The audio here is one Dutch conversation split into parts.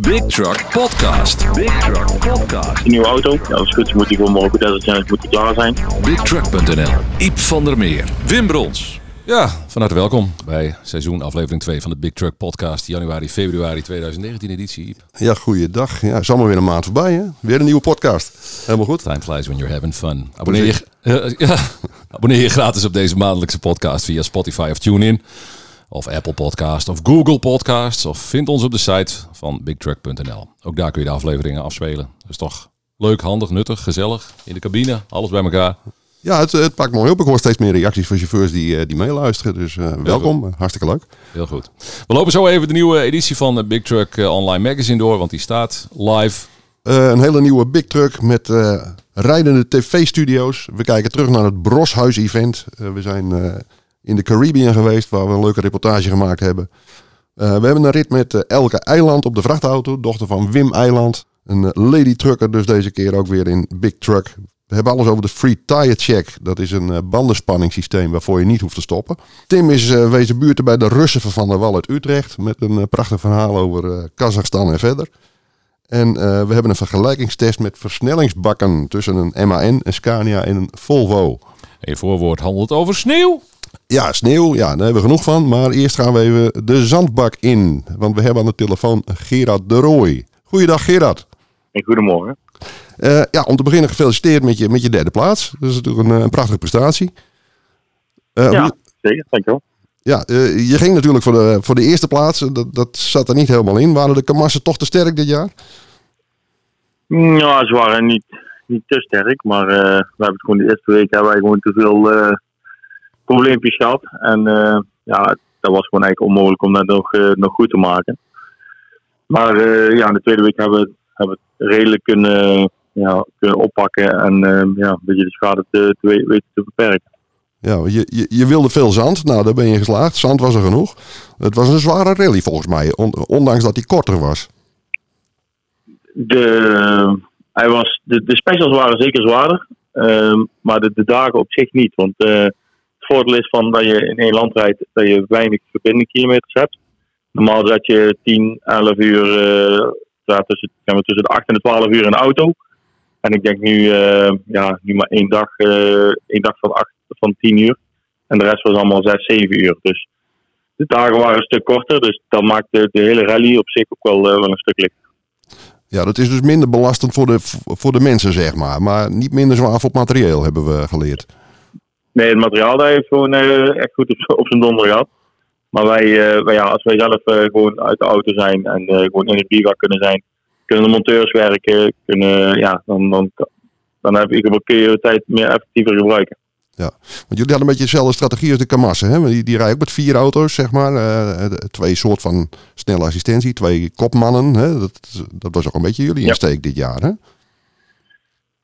Big Truck Podcast. Big Truck Podcast. Een nieuwe auto. Ja, als het goed is moet die voor morgen Desert Challenge moet die klaar zijn. BigTruck.nl. Iep van der Meer. Wim Brons. Ja, van harte welkom bij seizoen aflevering 2 van de Big Truck Podcast. Januari-februari 2019 editie. Ja, goeiedag. Ja, is allemaal weer een maand voorbij, hè? Weer een nieuwe podcast. Helemaal goed. Time flies when you're having fun. Abonneer je, ja, abonneer je gratis op deze maandelijkse podcast via Spotify of TuneIn. Of Apple Podcast of Google Podcasts. Of vind ons op de site van bigtruck.nl. Ook daar kun je de afleveringen afspelen. Dat is toch leuk, handig, nuttig, gezellig. In de cabine, alles bij elkaar. Ja, het, het pakt mooi op. Ik hoor steeds meer reacties van chauffeurs die, eh, die meeluisteren. Dus eh, welkom. Hartstikke leuk. Heel goed. We lopen zo even de nieuwe editie van Big Truck eh, Online Magazine door. Want die staat live een hele nieuwe Big Truck met eh, rijdende tv-studio's. We kijken terug naar het Broshuis-event. We zijn in de Caribbean geweest, waar we een leuke reportage gemaakt hebben. Eh, we hebben een rit met eh, Elke Eiland op de vrachtauto, dochter van Wim Eiland. Een eh, lady trucker, dus deze keer ook weer in Big Truck. We hebben alles over de Free Tire Check. Dat is een bandenspanningssysteem waarvoor je niet hoeft te stoppen. Tim is eh, wezen buurten bij de Russen van der Wal uit Utrecht. Met een prachtig verhaal over Kazachstan en verder. En we hebben een vergelijkingstest met versnellingsbakken tussen een MAN, een Scania en een Volvo. Een voorwoord handelt over sneeuw. Ja, sneeuw, ja, daar hebben we genoeg van. Maar eerst gaan we even de zandbak in. Want we hebben aan de telefoon Gerard de Rooij. Goeiedag Gerard. En goedemorgen. Eh, ja, om te beginnen gefeliciteerd met je, met je derde plaats. Dat is natuurlijk een, eh, een prachtige prestatie. Eh, Ja, zeker. Dankjewel. ja je ging natuurlijk voor de, voor de eerste plaats. Dat, dat zat er niet helemaal in. Waren de kamassen toch te sterk dit jaar? Ja, ze waren niet, niet te sterk, maar we hebben het gewoon de eerste week hebben wij gewoon te veel probleempjes gehad. En eh, ja, dat was gewoon eigenlijk onmogelijk om dat nog, eh, nog goed te maken. Maar eh, ja, in de tweede week hebben we, hebben we het redelijk kunnen, ja, kunnen oppakken en ja, een beetje de schade te, te we- weten te beperken. Ja, je, je, je wilde veel zand. Nou, daar ben je geslaagd. Zand was er genoeg. Het was een zware rally volgens mij. on- ondanks dat die korter was. De, hij was, de, de specials waren zeker zwaarder, ehm, maar de, de dagen op zich niet. Want voordeel is van dat je in één land rijdt dat je weinig verbindingkilometers hebt. Normaal zat je 10, 11 uur, eh, tussen, zeg maar, tussen de 8 en de 12 uur in de auto. En ik denk nu, eh, ja, nu maar één dag, eh, één dag van, 8, van 10 uur. En de rest was allemaal 6, 7 uur. Dus de dagen waren een stuk korter. Dus dat maakt de, hele rally op zich ook wel, wel een stuk lichter. Ja, dat is dus minder belastend voor de, voor de mensen, zeg maar. Maar niet minder zwaar voor materieel, hebben we geleerd. Nee, het materiaal daar heeft gewoon eh, echt goed op, op zijn donder gehad. Maar wij, eh, wij ja, als wij zelf eh, gewoon uit de auto zijn en gewoon in het bivak kunnen zijn, kunnen de monteurs werken, kunnen, ja, dan, dan, dan heb ik, kun je de tijd meer effectiever gebruiken. Want jullie hadden een beetje dezelfde strategie als de Kamassen. Hè? Die, die rijden ook met vier auto's, zeg maar. Twee soort van snelle assistentie, twee kopmannen. Hè? Dat, dat was ook een beetje jullie Ja. insteek dit jaar, hè?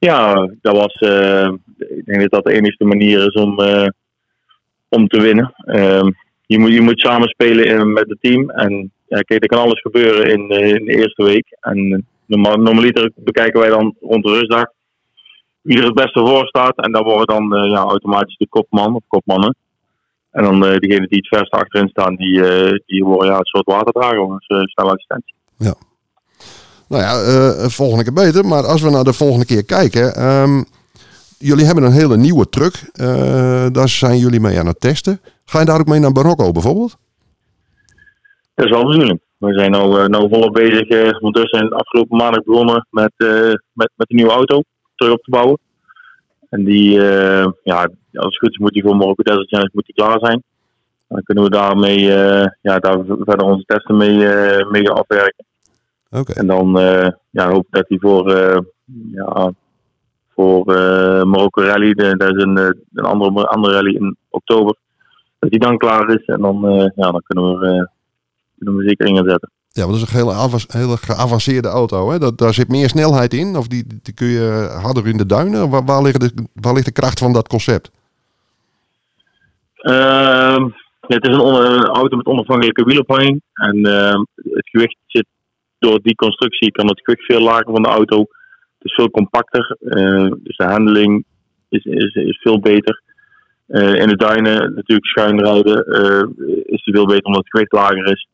Ja, dat was, eh, ik denk dat dat de enige manier is om, eh, om te winnen. Ehm, je, moet, je moet samen spelen in- met het team. En ja, kijk, er kan alles gebeuren in, eh, de eerste week. En eh, normaal, normaliter bekijken wij dan rond de rustdag wie er het beste voor staat. En dan worden dan eh, ja, automatisch de kopman of kopmannen. En dan eh diegenen die het verst achterin staan, die, eh, die worden ja, een soort waterdrager, een snelle assistentie. Nou ja, eh, volgende keer beter. Maar als we naar de volgende keer kijken. ehm, jullie hebben een hele nieuwe truck. Eh, daar zijn jullie mee aan het testen. Ga je daar ook mee naar Marokko bijvoorbeeld? Dat is wel bedoeling. We zijn eh, nou volop bezig. eh we zijn afgelopen maandag begonnen met, eh, met, met een nieuwe auto terug op te bouwen. En die, eh, ja, als het goed is, moet die voor morgen Desert Challenge moet die klaar zijn. Dan kunnen we daarmee eh, ja, daar verder onze testen mee, eh, mee afwerken. En dan eh, ja, hoop ik dat die voor, eh, ja, voor eh, Marokko Rally, dat is een, een andere, andere rally in oktober, dat die dan klaar is. En dan, ja, dan kunnen we, kunnen we zeker in gaan zetten. Ja, want dat is een hele, geavanceerde auto. Hè? Dat, daar zit meer snelheid in. Of die, die kun je harder in de duinen. Waar, waar, ligt de, waar ligt de kracht van dat concept? Ehm, het is een, onder- een auto met onafhankelijke wielophanging. En ehm, het gewicht zit door die constructie kan het gewicht veel lager van de auto. Het is veel compacter. eh, dus de handling is, is, is veel beter. Eh, in de duinen natuurlijk schuin rijden eh, is die veel beter omdat het gewicht lager is.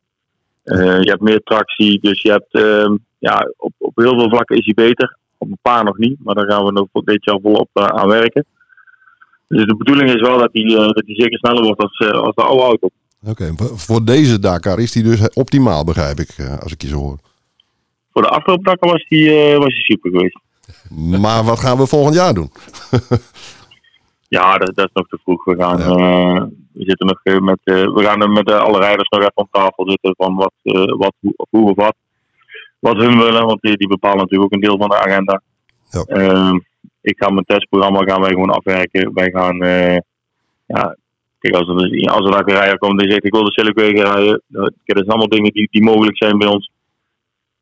Je hebt meer tractie, dus je hebt, ehm, ja, op, op heel veel vlakken is hij beter. Op een paar nog niet, maar daar gaan we nog dit jaar volop aan werken. Dus de bedoeling is wel dat hij, dat hij zeker sneller wordt als, als de oude auto. Oké, voor deze Dakar is hij dus optimaal, begrijp ik, als ik je zo hoor. Voor de afgelopen Dakar was hij, was hij super geweest. Maar wat gaan we volgend jaar doen? ja, dat, dat, is nog te vroeg. We gaan, ja. we zitten nog met, we gaan met alle rijders nog even aan tafel zitten van wat, wat hoe, hoe of wat wat hun willen, want die, die bepalen natuurlijk ook een deel van de agenda. Ja. Uh, ik ga mijn testprogramma gaan wij gewoon afwerken. Wij gaan, uh, ja, kijk, als er, als er een rijder komt die zegt ik wil de Silkwegen rijden, dat zijn allemaal dingen die, die mogelijk zijn bij ons.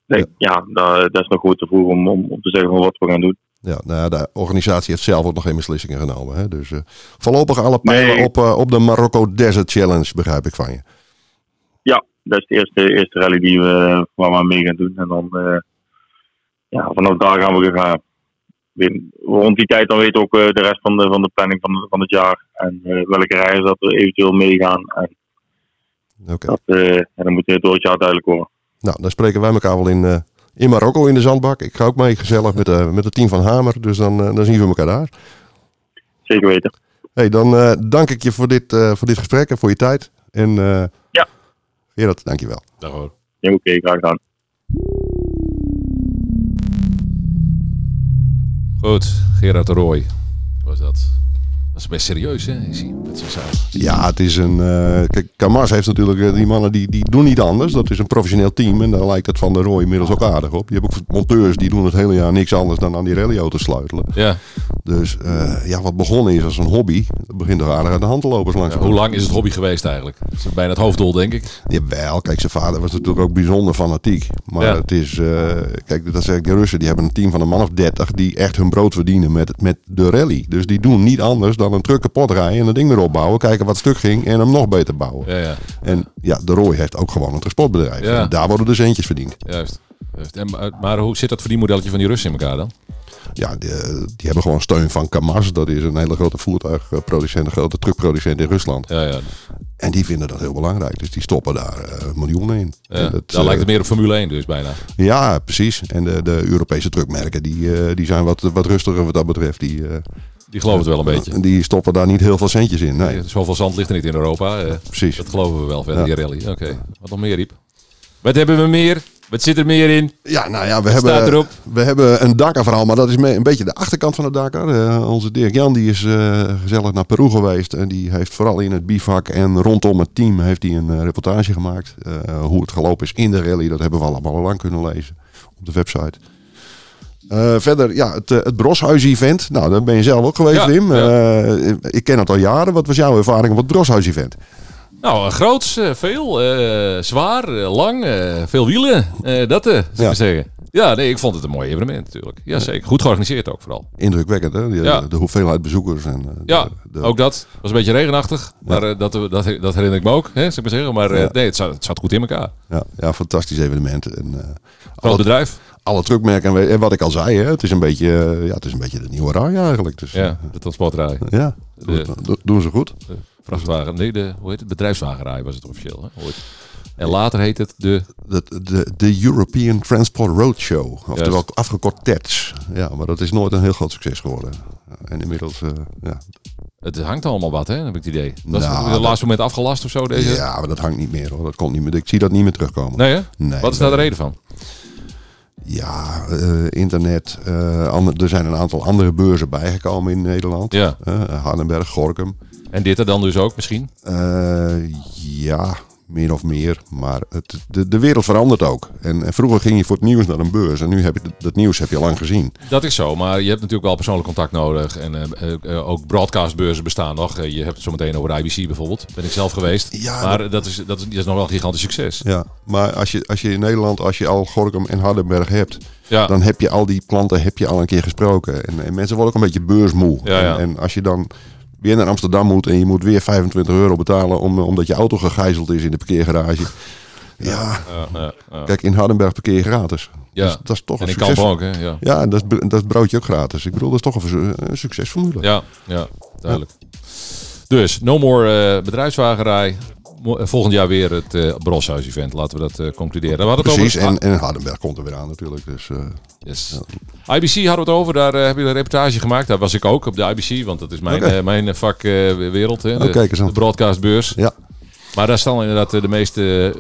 Nee, ja, ja dat, dat, is nog goed te vroeg om, om, om te zeggen wat we gaan doen. Ja, nou, de organisatie heeft zelf ook nog geen beslissingen genomen. Hè? Dus uh, voorlopig alle pijlen nee. op, uh, op de Marokko Desert Challenge, begrijp ik van je. Ja, dat is de eerste, eerste rally die we, waar we mee gaan doen. En dan, uh, ja, vanaf daar gaan we gaan. Rond die tijd dan weten we ook de rest van de, van de planning van, van het jaar. En welke rijders dat er eventueel meegaan. En, okay. dat, en dan moet het door het jaar duidelijk worden. Nou, dan spreken wij elkaar wel in, in Marokko in de zandbak. Ik ga ook mee gezellig met, uh, met het team van Hamer. Dus dan, uh, dan zien we elkaar daar. Zeker weten. Hey, dan uh, dank ik je voor dit, voor dit gesprek en voor je tijd. En ja. Gerard, dankjewel. Dag hoor. Ja, Oké, okay, graag gedaan. Goed, Gerard de Rooij was dat. Dat is best serieus, hè? Is hij met zijn zaak. Ja, het is een. Uh, kijk, Kamars heeft natuurlijk. Uh, die mannen die, die doen niet anders. Dat is een professioneel team. En daar lijkt het van de Roy inmiddels ook aardig op. Je hebt ook monteurs die doen het hele jaar niks anders dan aan die rallyauto's sleutelen. Ja. Dus uh, ja, wat begonnen is als een hobby. Dat begint toch aardig aan de hand te lopen. Langs ja, hoe lang is het hobby geweest eigenlijk? Dat is bijna het hoofddoel, denk ik. Jawel, kijk, zijn vader was natuurlijk ook bijzonder fanatiek. Maar ja. het is. kijk, dat zeg ik, de Russen die hebben een team van een man of 30 die echt hun brood verdienen met, met de rally. Dus die doen niet anders dan een truck kapot rijden en een ding weer opbouwen. Kijken wat stuk ging en hem nog beter bouwen. Ja, ja. En ja, de Roy heeft ook gewoon een transportbedrijf. Ja. En daar worden de centjes verdiend. Juist. Juist. En, maar hoe zit dat voor die modelletje van die Russen in elkaar dan? Ja, die, die, hebben gewoon steun van Kamaz. Dat is een hele grote voertuigproducent, een grote truckproducent in Rusland. Ja, ja. En die vinden dat heel belangrijk. Dus die stoppen daar uh, miljoenen in. Ja, dat, dan uh, lijkt het meer op Formule 1 dus bijna. Ja, precies. En de, de Europese truckmerken die, uh, die zijn wat, wat rustiger wat dat betreft. Die, die geloven het wel een beetje. Die stoppen daar niet heel veel centjes in. Nee. Zoveel zand ligt er niet in Europa. precies. Dat geloven we wel verder, die rally. Oké. Okay. Wat nog meer, Riep? Wat hebben we meer? Wat zit er meer in? Ja, nou ja, we, hebben, we hebben een Dakar-verhaal, maar dat is een beetje de achterkant van de Dakar. Uh, onze Dirk Jan die is uh, gezellig naar Peru geweest en die heeft vooral in het bivak en rondom het team heeft hij een uh, reportage gemaakt. hoe het gelopen is in de rally, dat hebben we allemaal al lang kunnen lezen op de website. Uh, verder, ja, het, het Broshuis-event. Nou, daar ben je zelf ook geweest, Wim. Ja. Uh, ik ken het al jaren. Wat was jouw ervaring op het Broshuis-event? Nou, groots, veel, uh, zwaar, lang, veel wielen. dat, zou ja. ik zeggen. Ja, nee, ik vond het een mooi evenement natuurlijk. Jazeker. Goed georganiseerd ook vooral. Indrukwekkend, hè? De, ja. de hoeveelheid bezoekers. En, ja, de, ook dat. was een beetje regenachtig. Maar ja. dat, dat, dat herinner ik me ook, hè, zou ik maar zeggen. Maar ja. nee, het zat, het zat goed in elkaar. Ja, ja fantastisch evenement. En, Groot bedrijf alle truckmerken en wat ik al zei, hè, het is een beetje, ja, het is een beetje de nieuwe rij eigenlijk. Dus, ja, de transportrij. Ja, de, doen, doen ze goed. De vrachtwagen, nee, de, hoe heet het? Bedrijfswagenrij was het officieel. Hè? Ooit. En later heet het de... De, de, de European Transport Roadshow. Oftewel afgekort TETS. Ja, maar dat is nooit een heel groot succes geworden. En inmiddels, uh, ja... Het hangt allemaal wat, hè? heb ik het idee. Dat nou, is het laatste moment afgelast of zo? Deze? Ja, maar dat hangt niet meer hoor. Dat komt niet meer. Ik zie dat niet meer terugkomen. Nee, hè? Nee, wat is daar de reden van? Ja, uh, internet. Ander, er zijn een aantal andere beurzen bijgekomen in Nederland. Ja. Uh, Hardenberg, Gorkum. En dit er dan dus ook misschien? ja, min of meer. Maar het, de, de wereld verandert ook. En, en, vroeger ging je voor het nieuws naar een beurs. En nu heb je dat nieuws heb je al lang gezien. Dat is zo. Maar je hebt natuurlijk wel persoonlijk contact nodig. En uh, uh, ook broadcastbeurzen bestaan nog. Uh, je hebt het zo meteen over de IBC bijvoorbeeld. Ben ik zelf geweest. Ja, maar dat, dat, is, dat, is, dat is nog wel een gigantisch succes. Ja, maar als je, als je in Nederland, als je al Gorkum en Hardenberg hebt... Ja. dan heb je al die klanten heb je al een keer gesproken. En, en mensen worden ook een beetje beursmoe. Ja, ja. En, en als je dan weer naar Amsterdam moet en je moet weer 25 euro betalen om, omdat je auto gegijzeld is in de parkeergarage. Ja, ja, ja, ja. kijk, in Hardenberg parkeer je gratis. Ja. Dus dat is toch en een succes. Ook, hè? Ja, Ja, dat is, dat is broodje ook gratis. Ik bedoel, dat is toch een, een succesformule. ja, ja duidelijk. Dus, no more uh, bedrijfswagenrij. Eh, volgend jaar weer het eh Broshuis-event. Laten we dat eh, concluderen. We Precies, over... en, en Hardenberg komt er weer aan natuurlijk. Dus, Yes. IBC hadden we het over, daar eh, heb je een reportage gemaakt. Daar was ik ook op de IBC, want dat is mijn, eh, mijn vak eh, wereld, hè, de, kijk eens aan. de broadcastbeurs. ja. Maar daar staan inderdaad de meeste,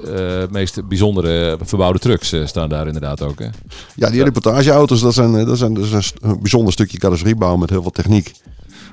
eh, meest bijzondere verbouwde trucks staan daar inderdaad ook. Hè? ja, die reportageauto's, dat, zijn, dat, zijn, dat st- een bijzonder stukje carrosseriebouw met heel veel techniek.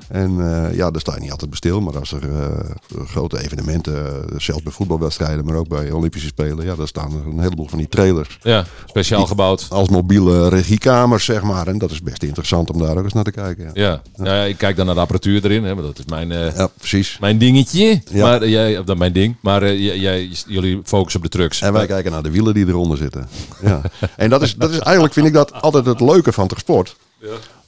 En eh, ja, daar sta je niet altijd bij stil. Maar als er eh, grote evenementen, eh, zelfs bij voetbalwedstrijden, maar ook bij Olympische Spelen, ja, daar staan er een heleboel van die trailers. Ja, speciaal gebouwd. Als mobiele regiekamers, zeg maar. En dat is best interessant om daar ook eens naar te kijken. Ja, Ja, nou ja, ik kijk dan naar de apparatuur erin, hè, maar dat is mijn, eh, Ja, precies. mijn dingetje. Ja. Maar, jij, dan mijn ding, maar jij, jullie focussen op de trucks. En wij kijken naar de wielen die eronder zitten. Ja. En dat is, dat is eigenlijk, vind ik dat altijd het leuke van het sport.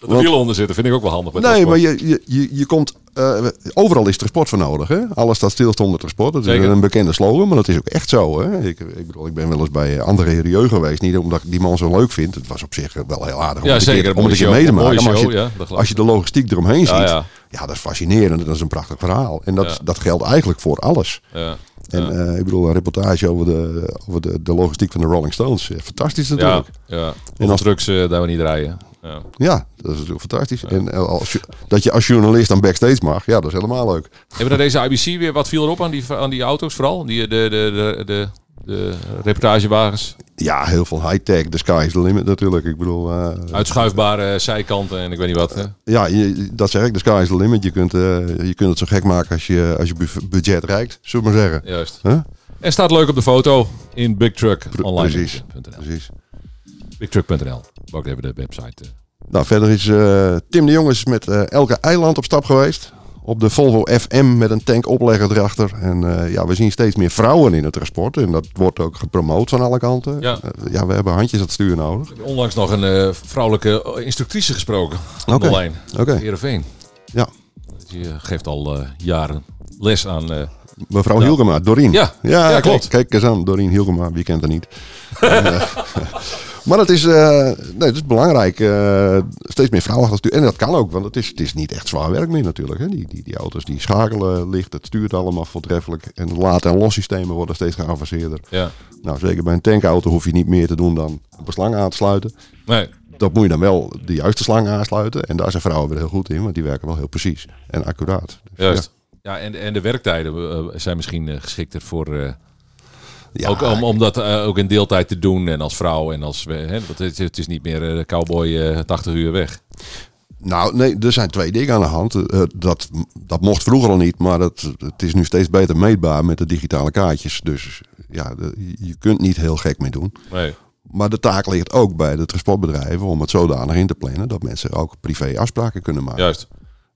Dat er wielen onder zitten vind ik ook wel handig. Nee, maar je, je, je, je komt... eh, overal is transport voor nodig. Hè? Alles staat stil zonder transport. Dat is Zeker. een bekende slogan, maar dat is ook echt zo. Hè? Ik, ik bedoel, ik ben wel eens bij André Rieu geweest. Niet omdat ik die man zo leuk vind. Het was op zich wel heel aardig om Ja, zeker. keer, om het een keer mee te maken. Maar als je, ja, als je de logistiek eromheen ziet... Ja, Ja, ja. dat is fascinerend. Dat is een prachtig verhaal. En dat, Ja. dat geldt eigenlijk voor alles. Ja. En eh, ik bedoel, een reportage over de, over de, de logistiek van de Rolling Stones. Eh, Fantastisch Ja, natuurlijk. ja. En als trucks eh, daar we niet rijden. Ja. Ja, dat is natuurlijk fantastisch. En eh, als, je- dat je als journalist dan backstage mag, ja, dat is helemaal leuk. Hebben we naar deze IBC weer, wat viel erop aan die, aan die auto's vooral? Die, de, de, de, de, de reportagewagens. Ja, heel veel high-tech. The sky is the limit natuurlijk. Ik bedoel, eh, Uitschuifbare zijkanten en ik weet niet wat. Hè? ja, je, dat zeg ik. The sky is the limit. Je kunt, eh, je kunt het zo gek maken als je, als je bu- budget reikt, zullen we maar zeggen. Juist. Huh? En staat leuk op de foto in Big Truck online. precies. Precies. Bigtruck.nl. Ook even de website. eh. Nou, verder is eh, Tim de Jong is met eh, Elke Eiland op stap geweest. Op de Volvo FM met een tankoplegger erachter. En ja, we zien steeds meer vrouwen in het transport. En dat wordt ook gepromoot van alle kanten. Ja. Ja we hebben handjes aan het stuur nodig. Ik heb onlangs nog een vrouwelijke instructrice gesproken. Oké. Online. Oké. Heerenveen. Ja. Die geeft al jaren les aan... Mevrouw Ja. Hielkema, Dorien. Ja. ja, Ja, klopt. Kijk eens aan, Dorien Hielkema, wie kent haar niet. En, maar het is, eh, nee, het is belangrijk. eh, steeds meer vrouwen achter het stuur. En dat kan ook, want het is, het is niet echt zwaar werk meer natuurlijk. Hè. Die, die, die auto's die schakelen licht, het stuurt allemaal voortreffelijk. En de laad- en lossystemen worden steeds geavanceerder. ja. Nou, zeker bij een tankauto hoef je niet meer te doen dan een slang aan te sluiten. Nee. Dat moet je dan wel de juiste slang aansluiten. En daar zijn vrouwen weer heel goed in, want die werken wel heel precies en accuraat. Dus, Juist. Ja, en, en de werktijden eh, zijn misschien geschikter voor... Ja, ook om, om dat eh, ook in deeltijd te doen en als vrouw en als... eh, hè, want het, het is niet meer eh, cowboy eh 80 uur weg. Nou, nee, er zijn twee dingen aan de hand. Dat, dat mocht vroeger al niet, maar dat, het is nu steeds beter meetbaar met de digitale kaartjes. Dus ja, de- je kunt niet heel gek mee doen. Nee. Maar de taak ligt ook bij de transportbedrijven om het zodanig in te plannen dat mensen ook privé afspraken kunnen maken. Juist.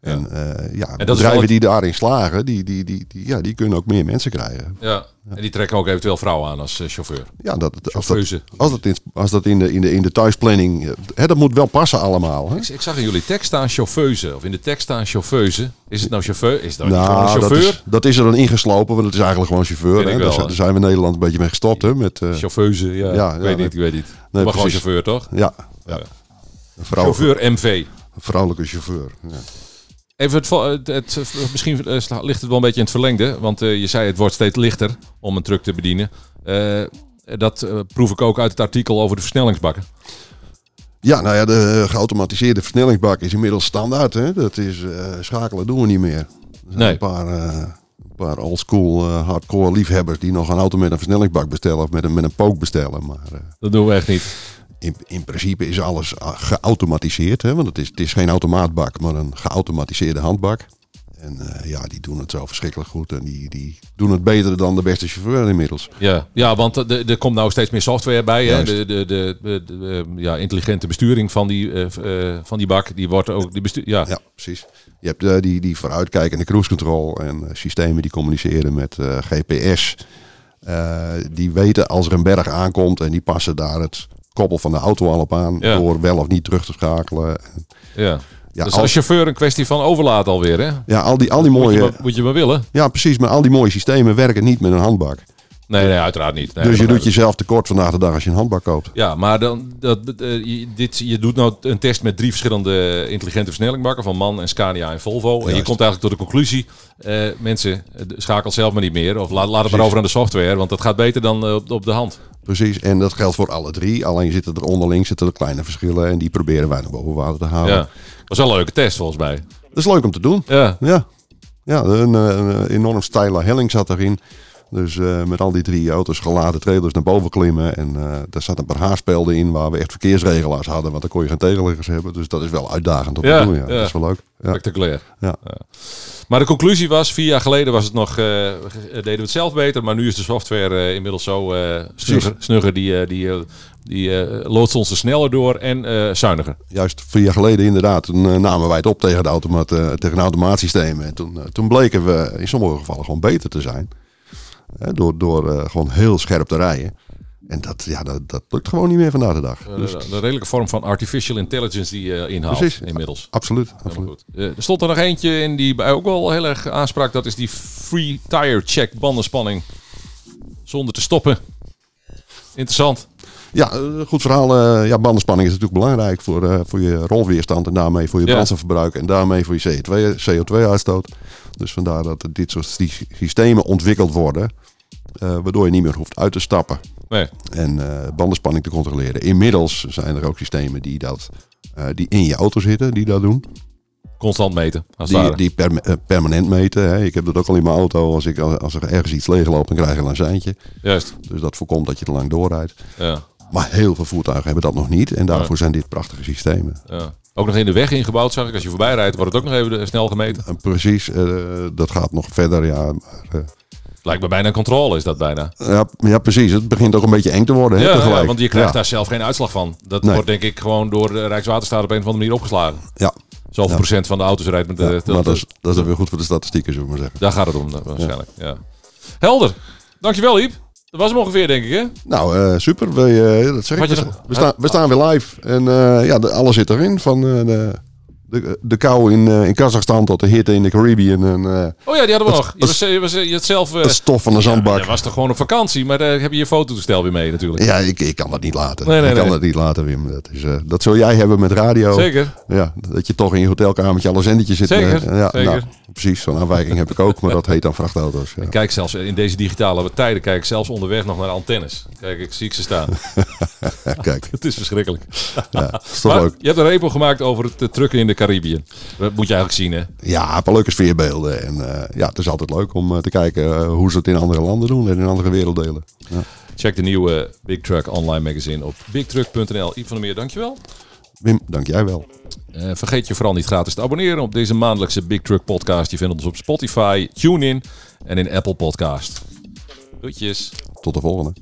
En eh, ja, dat is bedrijven wel die daarin slagen, die, die, die, die, ja, die kunnen ook meer mensen krijgen. Ja. En die trekken ook eventueel vrouwen aan als eh, chauffeur. Ja, dat, als dat, als dat, in, als dat in, de, in, de, in de thuisplanning, eh, hè, dat moet wel passen allemaal. Hè? Ik, ik zag in jullie tekst staan chauffeuse. Of in de tekst staan chauffeuse. Is het nou chauffeur? Is dat gewoon een Nou, dat chauffeur? is, dat is er dan ingeslopen, want het is eigenlijk gewoon chauffeur. Hè? ik Daar, zijn- hè. daar zijn we in Nederland een beetje mee gestopt. Hè? Met, eh, Chauffeuse, ja. Ja, ik weet niet, ik weet niet. Nee, maar gewoon chauffeur, toch? ja, Ja. een vrouw, Chauffeur MV. vrouwelijke chauffeur. Ja. Even het, het, het- misschien eh, ligt het wel een beetje in het verlengde. Want eh, je zei het wordt steeds lichter om een truck te bedienen. Eh, dat proef ik ook uit het artikel over de versnellingsbakken. ja, nou ja, de geautomatiseerde versnellingsbak is inmiddels standaard. Hè? Dat is schakelen doen we niet meer. Er zijn Nee. een paar, paar oldschool hardcore liefhebbers die nog een auto met een versnellingsbak bestellen of met een, met een pook bestellen. Maar Dat doen we echt niet. In, in principe is alles ah, geautomatiseerd. Hè? Want het is, het is geen automaatbak, maar een geautomatiseerde handbak. En eh, ja, die doen het zo verschrikkelijk goed. En die, die doen het beter dan de beste chauffeur inmiddels. Ja, ja want er- er komt nou steeds meer software bij. Hè? De, de, de, de, eh, ja, intelligente besturing van die, eh, eh, van die bak. Die wordt ook. Die bestuur, ja. Ja, precies. Je hebt eh, die, die vooruitkijkende cruise control en eh, systemen die communiceren met eh, GPS. Eh, die weten als er een berg aankomt en die passen daar het koppel van de auto al op aan. Ja. Door wel of niet terug te schakelen. ja. Ja, dus al, als chauffeur een kwestie van overlaat alweer. Hè? ja, al die, al die Moet, je mooie... maar, moet je maar willen. Ja, precies. Maar al die mooie systemen werken niet met een handbak. Nee, nee, uiteraard niet. Nee, dus je doet jezelf tekort vandaag de dag als je een handbak koopt. Ja, maar dan, dat, eh, je, dit, je doet nou een test met drie verschillende intelligente versnellingbakken van MAN en Scania en Volvo. En je komt eigenlijk tot de conclusie, eh, mensen, eh, schakel zelf maar niet meer. Of laat, laat het maar over aan de software, want dat gaat beter dan op, op de hand. Precies, en dat geldt voor alle drie. Alleen zitten er onderling zitten er kleine verschillen en die proberen wij naar boven water te halen. Ja. was wel een leuke test volgens mij. Dat is leuk om te doen. Ja, Ja, ja een, eh, een enorm steile helling zat erin. Dus eh, met al die drie auto's geladen trailers naar boven klimmen. En eh daar zat een paar haarspelden in waar we echt verkeersregelaars hadden. Want dan kon je geen tegenliggers hebben. Dus dat is wel uitdagend om Ja, te doen. Ja. ja. Dat is wel leuk. Ja. spectaculair. Ja. Maar de conclusie was, vier jaar geleden was het nog, eh, deden we het zelf beter. Maar nu is de software inmiddels zo snugger, snugger. Die, die, die eh, loodst ons er sneller door en zuiniger. Juist vier jaar geleden inderdaad. Toen namen wij het op tegen, de automaat, tegen een automaatsysteem. En toen, toen bleken we in sommige gevallen gewoon beter te zijn. Door door eh, gewoon heel scherp te rijden. En dat, ja, dat, dat lukt gewoon niet meer vandaag de dag. Dus, de, de redelijke vorm van artificial intelligence die je inhaalt Precies. inmiddels. absoluut. Absoluut. goed. Eh, er stond er nog eentje in die bij ook wel heel erg aansprak. Dat is die free tire check bandenspanning. Zonder te stoppen. Interessant. Ja, goed verhaal. ja, bandenspanning is natuurlijk belangrijk voor, voor je rolweerstand en daarmee voor je brandstofverbruik en daarmee voor je CO2 CO2-uitstoot. Dus vandaar dat er dit soort sy- systemen ontwikkeld worden, eh, waardoor je niet meer hoeft uit te stappen Nee. en eh, bandenspanning te controleren. Inmiddels zijn er ook systemen die, dat, eh, die in je auto zitten, die dat doen. Constant meten. Als Die, die perma- permanent meten. Hè. Ik heb dat ook al in mijn auto. Als, ik, als er ergens iets leegloopt, dan krijg je een seintje. Juist. Dus dat voorkomt dat je te lang doorrijdt. Ja. Maar heel veel voertuigen hebben dat nog niet. En daarvoor zijn dit prachtige systemen. ja. Ook nog in de weg ingebouwd zag ik. Als je voorbij rijdt wordt het ook nog even eh, snel gemeten. En precies, eh, dat gaat nog verder. Ja, maar, eh, Lijkt me bijna een controle is dat bijna. ja, ja, precies. Het begint ook een beetje eng te worden. Hè, Ja, tegelijk. ja, want je krijgt ja. daar zelf geen uitslag van. Dat Nee. wordt denk ik gewoon door de Rijkswaterstaat op een of andere manier opgeslagen. Ja, Zoveel Ja. procent van de auto's rijdt met de... dat is, dat is weer goed voor de statistieken, zullen we maar zeggen. Daar gaat het om waarschijnlijk. Ja. Helder. Dankjewel Iep. Dat was hem ongeveer denk ik hè? Nou, eh, super. We, eh, dat zeg ik. We, we staan, we staan weer live. En eh, ja, de, alles zit erin. Van de, de, de kou in, eh, in Kazachstan tot de hitte in de Caribbean. En eh, Oh ja, die hadden we nog. Je, was, je, was, je had zelf... eh, het stof van de zandbak. je was toch gewoon op vakantie, maar daar heb je je fototoestel weer mee natuurlijk. Ja, ik, ik kan dat niet laten. Nee, nee, ik kan nee. dat niet laten, Wim. Dat, is, dat zul jij hebben met radio. Zeker. Ja, dat je toch in je hotelkamertje alle zendertjes zit. Zeker, ja, zeker. Nou, precies, zo'n afwijking heb ik ook, maar dat heet dan vrachtauto's. Ja. Kijk zelfs in deze digitale tijden, kijk ik zelfs onderweg nog naar antennes. Kijk, ik zie ik ze staan. Ja, kijk, Het is verschrikkelijk. ja, dat is toch Maar leuk. je hebt een repo gemaakt over het trucken in de Caribbean. Dat moet je eigenlijk zien, hè? Ja, een paar leuke sfeerbeelden. En eh, ja, het is altijd leuk om eh, te kijken eh, hoe ze het in andere landen doen en in andere werelddelen. Ja. Check de nieuwe Big Truck online magazine op bigtruck.nl. Iep van der Meer, dankjewel. Wim, dank jij wel. Vergeet je vooral niet gratis te abonneren op deze maandelijkse Big Truck podcast. Je vindt ons op Spotify, TuneIn en in Apple Podcast. Doetjes. Tot de volgende.